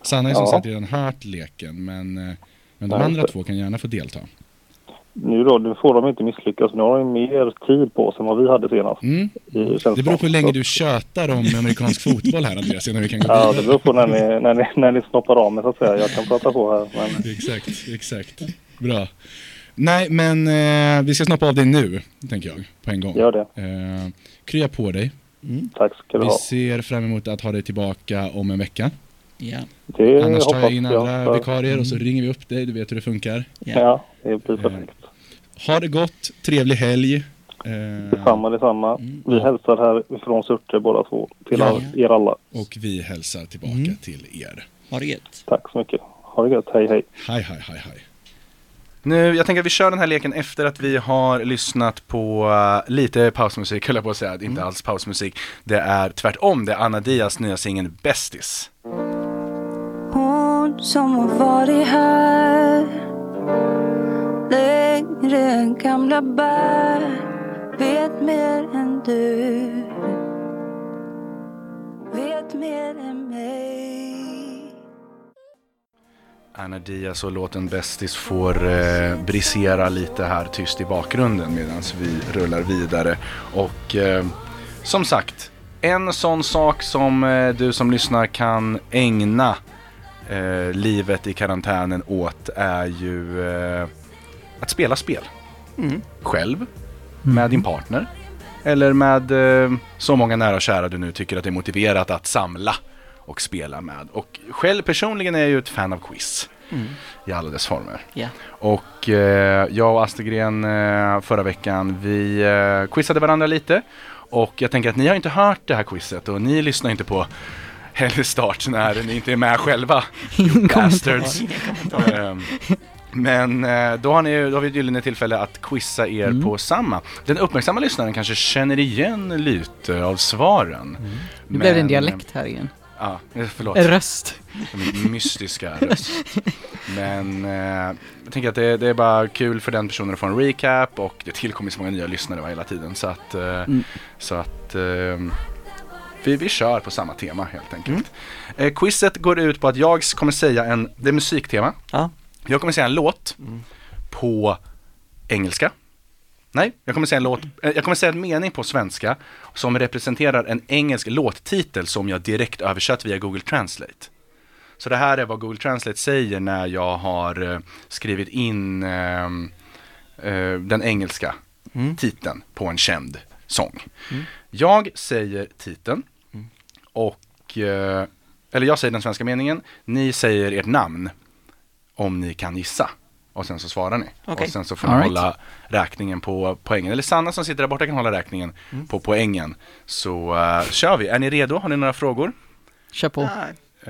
Speaker 2: Sanna har ju som
Speaker 10: Ja.
Speaker 2: sagt redan hört leken, men, eh, men de
Speaker 10: Nej,
Speaker 2: andra
Speaker 10: för-
Speaker 2: två kan gärna få delta.
Speaker 10: Nu då, nu får de inte misslyckas. Nu har de mer tid på sig än vad vi hade senast.
Speaker 2: Mm.
Speaker 10: Det,
Speaker 2: beror på hur länge du tjötar om amerikansk fotboll här Andreas, innan vi kan gå
Speaker 10: Ja, det beror på när ni, när, ni, när ni snoppar av mig så att säga. Jag kan prata på här. Men
Speaker 2: Exakt, exakt. Bra. Nej, men eh, vi ska snappa av dig nu, tänker jag, på en gång.
Speaker 10: gör det.
Speaker 2: Eh, krya på dig.
Speaker 10: Tack ska du
Speaker 2: Vi
Speaker 10: ha.
Speaker 2: ser fram emot att ha dig tillbaka om en vecka.
Speaker 1: Ja.
Speaker 10: Det
Speaker 2: Annars tar jag in
Speaker 10: jag.
Speaker 2: andra
Speaker 10: för-
Speaker 2: vikarier och så ringer vi upp dig, du vet hur det funkar.
Speaker 10: Ja, det blir perfekt.
Speaker 2: Ha det gott, trevlig helg. Eh,
Speaker 10: Detsamma, detsamma. Vi hälsar här från Surte båda två. Till
Speaker 2: Ja.
Speaker 10: er alla.
Speaker 2: och vi hälsar tillbaka till er.
Speaker 1: Ha det gött.
Speaker 10: Tack så mycket. Ha det gött. Hej, hej.
Speaker 2: Hej, hej, hej, hej. Nu, jag tänker att vi kör den här leken efter att vi har lyssnat på uh, lite pausmusik, höll jag på att säga, inte alls pausmusik. Det är tvärtom, det är Anna Dias nya singel Bästis.
Speaker 5: Hon som har varit här längre än gamla bär vet mer än du vet mer än mig
Speaker 2: Anna Diaz och låten Bästis får eh, brisera lite här tyst i bakgrunden medan vi rullar vidare. Och eh, som sagt, en sån sak som eh, du som lyssnar kan ägna eh, livet i karantänen åt är ju eh, att spela spel.
Speaker 1: Mm.
Speaker 2: Själv, med din partner eller med eh, så många nära och kära du nu tycker att det är motiverat att samla och spela med. Och själv personligen är jag ju ett fan av quiz
Speaker 1: Mm.
Speaker 2: i alla dess former.
Speaker 1: Ja.
Speaker 2: Och eh, jag och Astrid-Gren eh, förra veckan, vi eh, quizade varandra lite. Och jag tänker att ni har inte hört det här quizet och ni lyssnar inte på Helgstart när ni inte är med själva. You bastards. Ehm, Men eh, då har, ni, då har vi ett gyllene tillfälle att quizza er
Speaker 3: Mm.
Speaker 2: på samma. Den uppmärksamma lyssnaren kanske känner igen lite av svaren.
Speaker 3: Nu blev det en
Speaker 2: Men,
Speaker 3: dialekt här igen.
Speaker 2: Ja, eh, förlåt.
Speaker 3: En röst.
Speaker 2: Min mystiska röst. Men eh, jag tänker att det, det är bara kul för den personen att få en recap och det tillkommer så många nya lyssnare va, hela tiden. Så att, eh,
Speaker 3: Mm.
Speaker 2: så att eh, vi, vi kör på samma tema helt enkelt. Eh, quizet går ut på att jag kommer säga en, det är musiktema.
Speaker 1: Ja.
Speaker 2: Jag kommer säga en låt på engelska. Nej, jag kommer säga en låt, eh, jag kommer säga en mening på svenska som representerar en engelsk låttitel som jag direkt översatt via Google Translate. Så det här är vad Google Translate säger när jag har eh, skrivit in ehm, eh, den engelska
Speaker 1: Mm.
Speaker 2: titeln på en känd sång.
Speaker 1: Mm.
Speaker 2: Jag säger titeln och, eh, eller jag säger den svenska meningen, ni säger ert namn om ni kan gissa. Och sen så svarar ni.
Speaker 1: Okej.
Speaker 2: Och sen så får ni
Speaker 3: right.
Speaker 2: hålla räkningen på poängen. Eller Sanna som sitter där borta kan hålla räkningen
Speaker 1: Mm.
Speaker 2: på poängen. Så eh, kör vi. Är ni redo? Har ni några frågor?
Speaker 3: Kör på.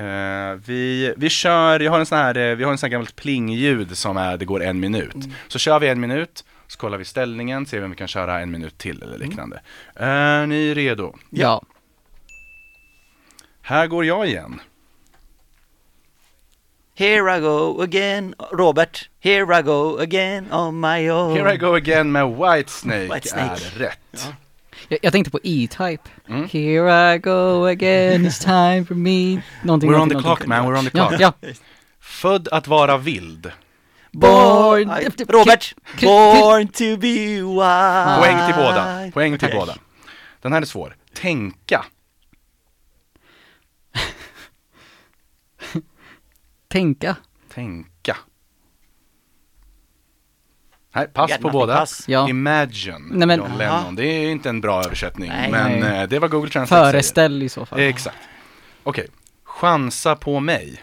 Speaker 2: Eh, vi, vi kör, jag har en sån här, eh, vi har en sån här gammalt plingljud som är, det går en minut. Så kör vi en minut, så kollar vi ställningen, ser vi om vi kan köra en minut till eller liknande. Är ni redo?
Speaker 3: Ja.
Speaker 2: Här går jag igen.
Speaker 1: Here I go again, Robert. Here I go again on my own.
Speaker 2: Here I go again med Whitesnake,
Speaker 1: Whitesnake.
Speaker 2: är rätt.
Speaker 3: Jag, jag tänkte på E-Type.
Speaker 2: Mm.
Speaker 3: Here I go again, it's time for me. Någonting,
Speaker 2: We're on the clock man, we're on the
Speaker 3: Ja,
Speaker 2: clock.
Speaker 3: ja.
Speaker 2: Född att vara vild.
Speaker 3: Born...
Speaker 1: Aj, Robert! Born to be wild.
Speaker 2: Poäng till båda. Poäng till båda. Den här är svår. Tänka.
Speaker 3: Tänka.
Speaker 2: Tänka. Nej, pass på båda.
Speaker 1: pass.
Speaker 3: Ja.
Speaker 2: Imagine,
Speaker 3: Nej, men-
Speaker 2: John Lennon. Det är inte en bra översättning.
Speaker 1: Nej.
Speaker 2: men eh, det var Google Translate säger.
Speaker 3: Föreställ i så fall.
Speaker 2: Exakt. Okej. Chansa på mig.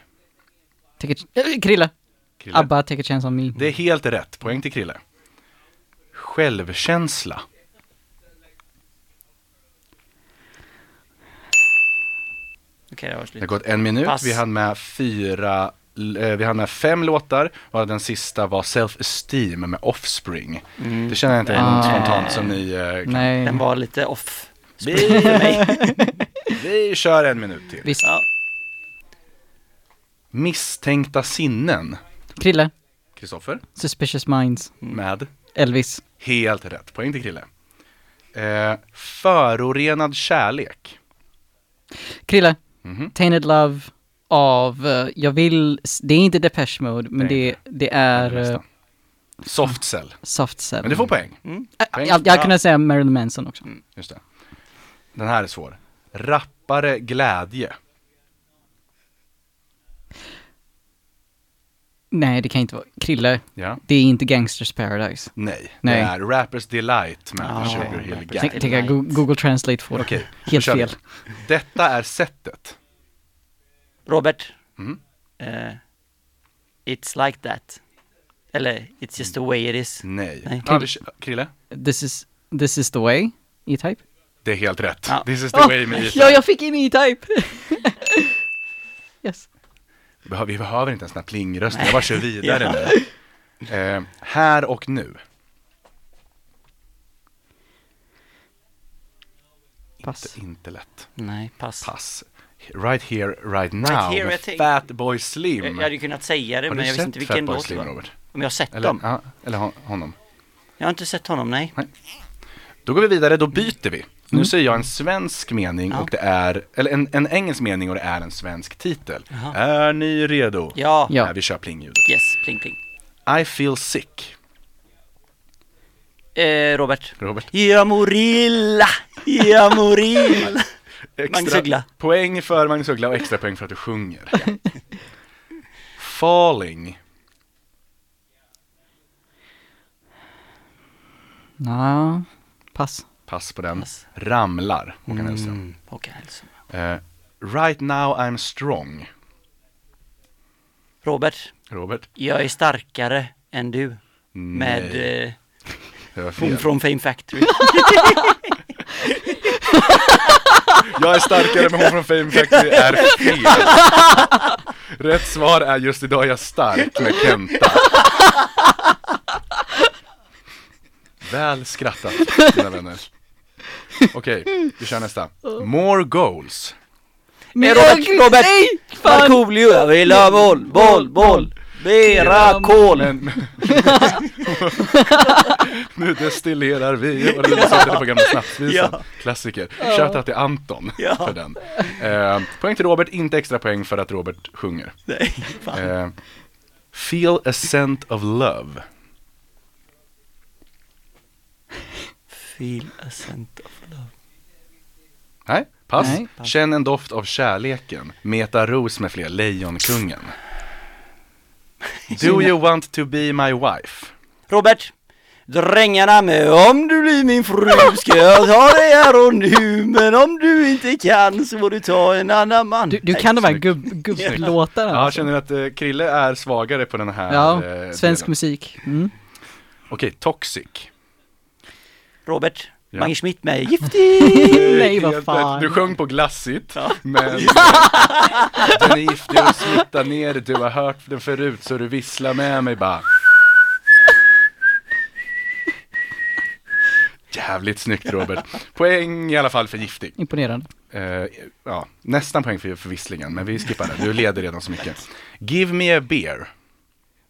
Speaker 3: Take a, äh, Krille.
Speaker 2: Krille.
Speaker 3: Abba, take a chance on me.
Speaker 2: Det är helt rätt. Poäng till Krille. Självkänsla.
Speaker 1: Okej, det var
Speaker 2: Det
Speaker 1: slut.
Speaker 2: har gått en minut.
Speaker 1: Pass.
Speaker 2: Vi hann med fyra, eh, vi hann med fem låtar. Och den sista var Self-Esteem med Offspring.
Speaker 1: Mm.
Speaker 2: Det känner jag inte
Speaker 3: Ah.
Speaker 2: spontant som ni eh, kan.
Speaker 3: Nej.
Speaker 1: Den var lite off.
Speaker 2: Vi,
Speaker 1: för mig.
Speaker 2: vi kör en minut till.
Speaker 3: Visst.
Speaker 1: Ja.
Speaker 2: Misstänkta sinnen.
Speaker 3: Krille,
Speaker 2: Kristoffer,
Speaker 3: Suspicious Minds,
Speaker 2: med
Speaker 3: Elvis.
Speaker 2: helt rätt. Poäng till Krille. Eh, förorenad kärlek.
Speaker 3: Krille,
Speaker 2: Mhm.
Speaker 3: Tainted Love av, eh, jag vill, det är inte Depeche Mode, men
Speaker 2: Det är
Speaker 3: det, det är uh,
Speaker 2: nästa. Soft cell.
Speaker 3: Soft Cell.
Speaker 2: Men du får poäng.
Speaker 1: Mm.
Speaker 3: Ä-
Speaker 2: poäng.
Speaker 3: Jag, jag
Speaker 2: Ja.
Speaker 3: kunde säga Marilyn Manson också.
Speaker 2: Just det. Den här är svår. Rappare glädje.
Speaker 3: Nej, det kan inte vara. Krille,
Speaker 2: Ja.
Speaker 3: det är inte Gangsters Paradise.
Speaker 2: Nej.
Speaker 3: Nej.
Speaker 2: Det är Rappers Delight med
Speaker 1: Ah,
Speaker 2: Sugar Hill Gang.
Speaker 3: Tänk, tänk Google Translate får
Speaker 2: då
Speaker 3: Helt
Speaker 2: vi.
Speaker 3: fel.
Speaker 2: Detta är sättet.
Speaker 1: Robert.
Speaker 2: Mm.
Speaker 1: Eh, it's like that. Eller, it's just the way it is.
Speaker 2: Nej.
Speaker 1: Nej.
Speaker 2: Vi Krille?
Speaker 3: This is, this is the way, E-Type.
Speaker 2: Det är helt rätt.
Speaker 1: Ja.
Speaker 2: This is the
Speaker 3: Oh,
Speaker 2: way med
Speaker 3: Ja, jag fick in E-Type! yes.
Speaker 2: Vi behöver- inte en sån här plingröst, jag bara kör vidare nu. Eh, här och nu.
Speaker 3: Pass.
Speaker 2: Inte, inte lätt.
Speaker 1: Nej, pass.
Speaker 2: Pass. Right here, right now.
Speaker 1: here,
Speaker 2: med Fatboy Slim.
Speaker 1: Jag, jag hade kunnat säga det,
Speaker 2: Har
Speaker 1: men
Speaker 2: du
Speaker 1: jag visste
Speaker 2: sett
Speaker 1: inte vilken
Speaker 2: Fatboy
Speaker 1: låt det
Speaker 2: Slim,
Speaker 1: var.
Speaker 2: Robert?
Speaker 1: Om jag har sett
Speaker 2: Eller,
Speaker 1: dem?
Speaker 2: ja, eller hon- honom.
Speaker 1: Jag har inte sett honom, nej.
Speaker 2: Då går vi vidare, då byter vi. Nu säger jag en svensk mening
Speaker 1: Ja.
Speaker 2: och det är, eller en, en engelsk mening och det är en svensk titel.
Speaker 1: Jaha.
Speaker 2: Är ni redo?
Speaker 1: Ja.
Speaker 3: Ja.
Speaker 2: Ja, vi kör plingljudet.
Speaker 1: Yes, pling pling.
Speaker 2: I feel sick.
Speaker 1: Eh, Robert.
Speaker 2: Robert.
Speaker 1: Jag mår illa, jag mår illa. Magnus Uggla.
Speaker 2: Poäng för Magnus Uggla och extra poäng för att du sjunger. Falling.
Speaker 3: Nå, pass.
Speaker 2: Pass på den.
Speaker 1: Pass.
Speaker 2: Ramlar, Håkan Hellström.
Speaker 1: Mm, Håkan Hellström.
Speaker 2: Eh, right now I'm strong.
Speaker 1: Robert.
Speaker 2: Robert.
Speaker 1: Jag är starkare än du. Med
Speaker 2: Nej,
Speaker 1: eh,
Speaker 2: var
Speaker 1: hon
Speaker 2: fel.
Speaker 1: från Fame Factory.
Speaker 2: Jag är starkare men hon från Fame Factory är fel. Rätt svar är just idag är jag stark med Kenta. Väl skrattat, mina vänner. Okej, vi kör nästa. More goals.
Speaker 1: Men Robert, Robert! Markoolio, jag vill ha boll, boll, boll! Mera kol!
Speaker 2: Men, nu destillerar vi, och det det på gamla snapsvisan.
Speaker 1: Ja.
Speaker 2: Klassiker. Shoutout till Anton
Speaker 1: Ja.
Speaker 2: för den. Eh, poäng till Robert, inte extra poäng för att Robert sjunger.
Speaker 1: Nej, fan.
Speaker 2: Eh, feel a scent of love.
Speaker 1: Feel a scent of love.
Speaker 2: Nej, pass.
Speaker 3: Nej.
Speaker 2: Känn en doft av kärleken. Meta Ros med fler, Lejonkungen. Do you want to be my wife?
Speaker 1: Robert! Drängarna med om du blir min fru ska jag ta dig här och nu Men om du inte kan så får du ta en annan man
Speaker 3: Du, du kan de här gubb, gubblåtarna
Speaker 2: Ja, jag
Speaker 3: alltså.
Speaker 2: känner att eh, Krille är svagare på den här
Speaker 3: Ja,
Speaker 2: eh,
Speaker 3: svensk
Speaker 2: delen.
Speaker 3: musik. Mm.
Speaker 2: Okej, Toxic.
Speaker 1: Robert,
Speaker 2: Ja.
Speaker 1: Mange Schmidt med Giftig!
Speaker 3: Nej, vad fan.
Speaker 2: Du sjöng på glassigt,
Speaker 1: Ja.
Speaker 2: men den är giftig och smittar ner Du har hört den förut så du visslar med mig bara. Jävligt snyggt Robert. Poäng i alla fall för giftig.
Speaker 3: Imponerande.
Speaker 2: Eh, ja, nästan poäng för, för visslingen, men vi skippar det. Du leder redan så mycket. Give me a beer.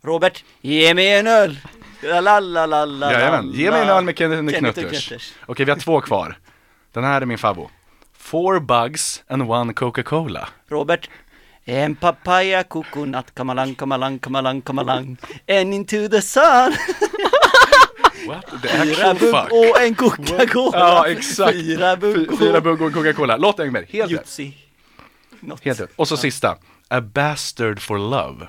Speaker 1: Robert, ge mig en öl! La la la la la
Speaker 2: Jajamän, ge mig en öl med Kenneth
Speaker 1: Kenneth
Speaker 2: Knutters.
Speaker 1: Knutters.
Speaker 2: Okej, vi har två kvar. Den här är min favvo. Four bugs and one Coca-Cola.
Speaker 1: Robert, en papaya coconut, kamalang, kamalang, kamalang, kamalang En into the sun
Speaker 2: What? The
Speaker 1: Fyra bugg
Speaker 2: fuck?
Speaker 1: och en Coca-Cola
Speaker 2: Ja, exakt.
Speaker 1: Fyra bugg
Speaker 2: Fy- Fyra bugg och Coca-Cola. Låt en mer. Helt rätt.
Speaker 1: Jutsi Något.
Speaker 2: Helt rätt. Och så sista. A bastard for love.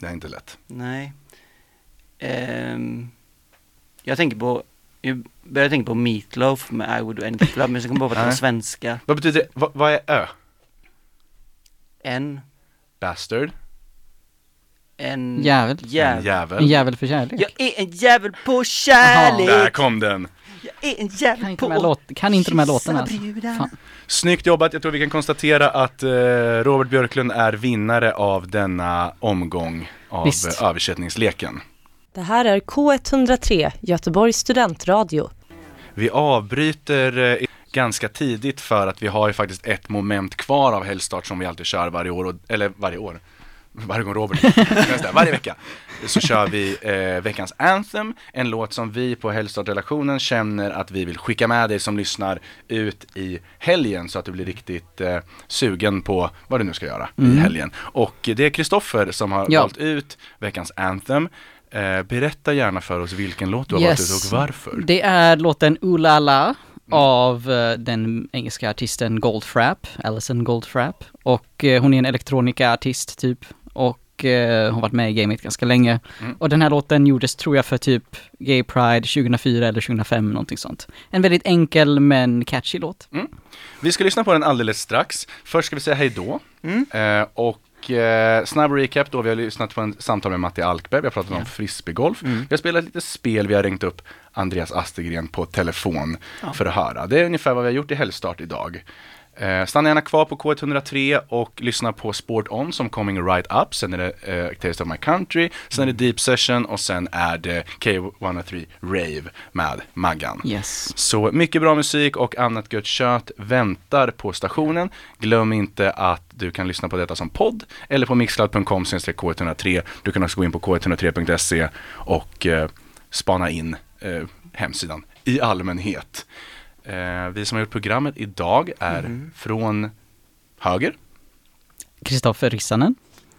Speaker 2: Det är inte lätt.
Speaker 1: Nej Ehm, Jag tänker på Jag börjar tänka på Meatloaf med I would do anything for love Men så kommer jag på att
Speaker 2: Nej.
Speaker 1: svenska
Speaker 2: Vad betyder det? Vad, vad är ö?
Speaker 1: En
Speaker 2: Bastard.
Speaker 1: En
Speaker 3: Jävel.
Speaker 2: En
Speaker 1: jävel.
Speaker 3: En jävel för kärlek.
Speaker 1: Jag är en jävel på kärlek
Speaker 2: Där kom den.
Speaker 1: Jag är en
Speaker 3: Kan
Speaker 1: jävel
Speaker 3: inte
Speaker 1: på
Speaker 3: låt, kan inte de här låtarna alltså. Fan.
Speaker 2: Snyggt jobbat. Jag tror vi kan konstatera att eh, Robert Björklund är vinnare av denna omgång av
Speaker 3: Visst.
Speaker 2: översättningsleken.
Speaker 6: Det här är K103, Göteborgs studentradio.
Speaker 2: Vi avbryter eh, ganska tidigt för att vi har ju faktiskt ett moment kvar av helgstart som vi alltid kör varje år, och, eller varje år. Varje gång Robert varje vecka så kör vi eh, veckans Anthem, en låt som vi på Helgstartrelationen känner att vi vill skicka med dig som lyssnar ut i helgen så att du blir riktigt eh, sugen på vad du nu ska göra
Speaker 3: Mm.
Speaker 2: i helgen. Och det är Kristoffer som har
Speaker 3: Ja.
Speaker 2: valt ut veckans Anthem. Eh, berätta gärna för oss vilken låt du har valt ut och varför.
Speaker 3: Det är låten Ooh La av eh, den engelska artisten Goldfrapp, Alison Goldfrapp. Och eh, hon är en elektronikaartist typ. Och eh, hon har varit med i gamet ganska länge.
Speaker 2: Mm.
Speaker 3: Och den här låten gjordes tror jag för typ Gay Pride 2004 eller 2005, någonting sånt. En väldigt enkel men catchy låt.
Speaker 2: Vi ska lyssna på den alldeles strax. Först ska vi säga hej då.
Speaker 1: Mm.
Speaker 2: Eh, och eh, snabb recap då, vi har lyssnat på en samtal med Matti Alkberg, vi har pratat om frisbeegolf.
Speaker 1: Mm.
Speaker 2: Vi har spelat lite spel, vi har ringt upp Andreas Astergren på telefon
Speaker 1: Ja.
Speaker 2: för att höra. Det är ungefär vad vi har gjort i helgstart idag. Eh, stanna gärna kvar på K103 och lyssna på Sport On som Coming Right Up. Sen är det eh, Taste of My Country, sen är det Deep Session och sen är det K103 Rave med Maggan.
Speaker 3: Yes.
Speaker 2: Så mycket bra musik och annat gött kött väntar på stationen. Glöm inte att du kan lyssna på detta som podd eller på mixcloud.com k103. Du kan också gå in på k103.se och eh, spana in eh, hemsidan i allmänhet. Eh, vi som har gjort programmet idag är
Speaker 1: Mhm.
Speaker 2: från höger.
Speaker 3: Kristoffer Rissanen.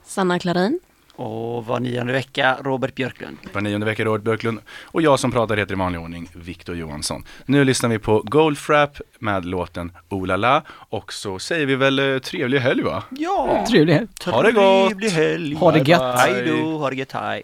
Speaker 4: Sanna Klarin.
Speaker 1: Och var nionde vecka Robert Björklund.
Speaker 2: Var nionde vecka Robert Björklund och jag som pratar heter i vanlig ordning Viktor Johansson. Nu lyssnar vi på Goldfrapp med låten Olala och så säger vi väl eh, trevlig helg va?
Speaker 1: Ja!
Speaker 3: Trevlig helg.
Speaker 2: Ha det gott!
Speaker 1: Trevlig helg!
Speaker 3: Ha det gött.
Speaker 1: Hej då, ha det gött, hej!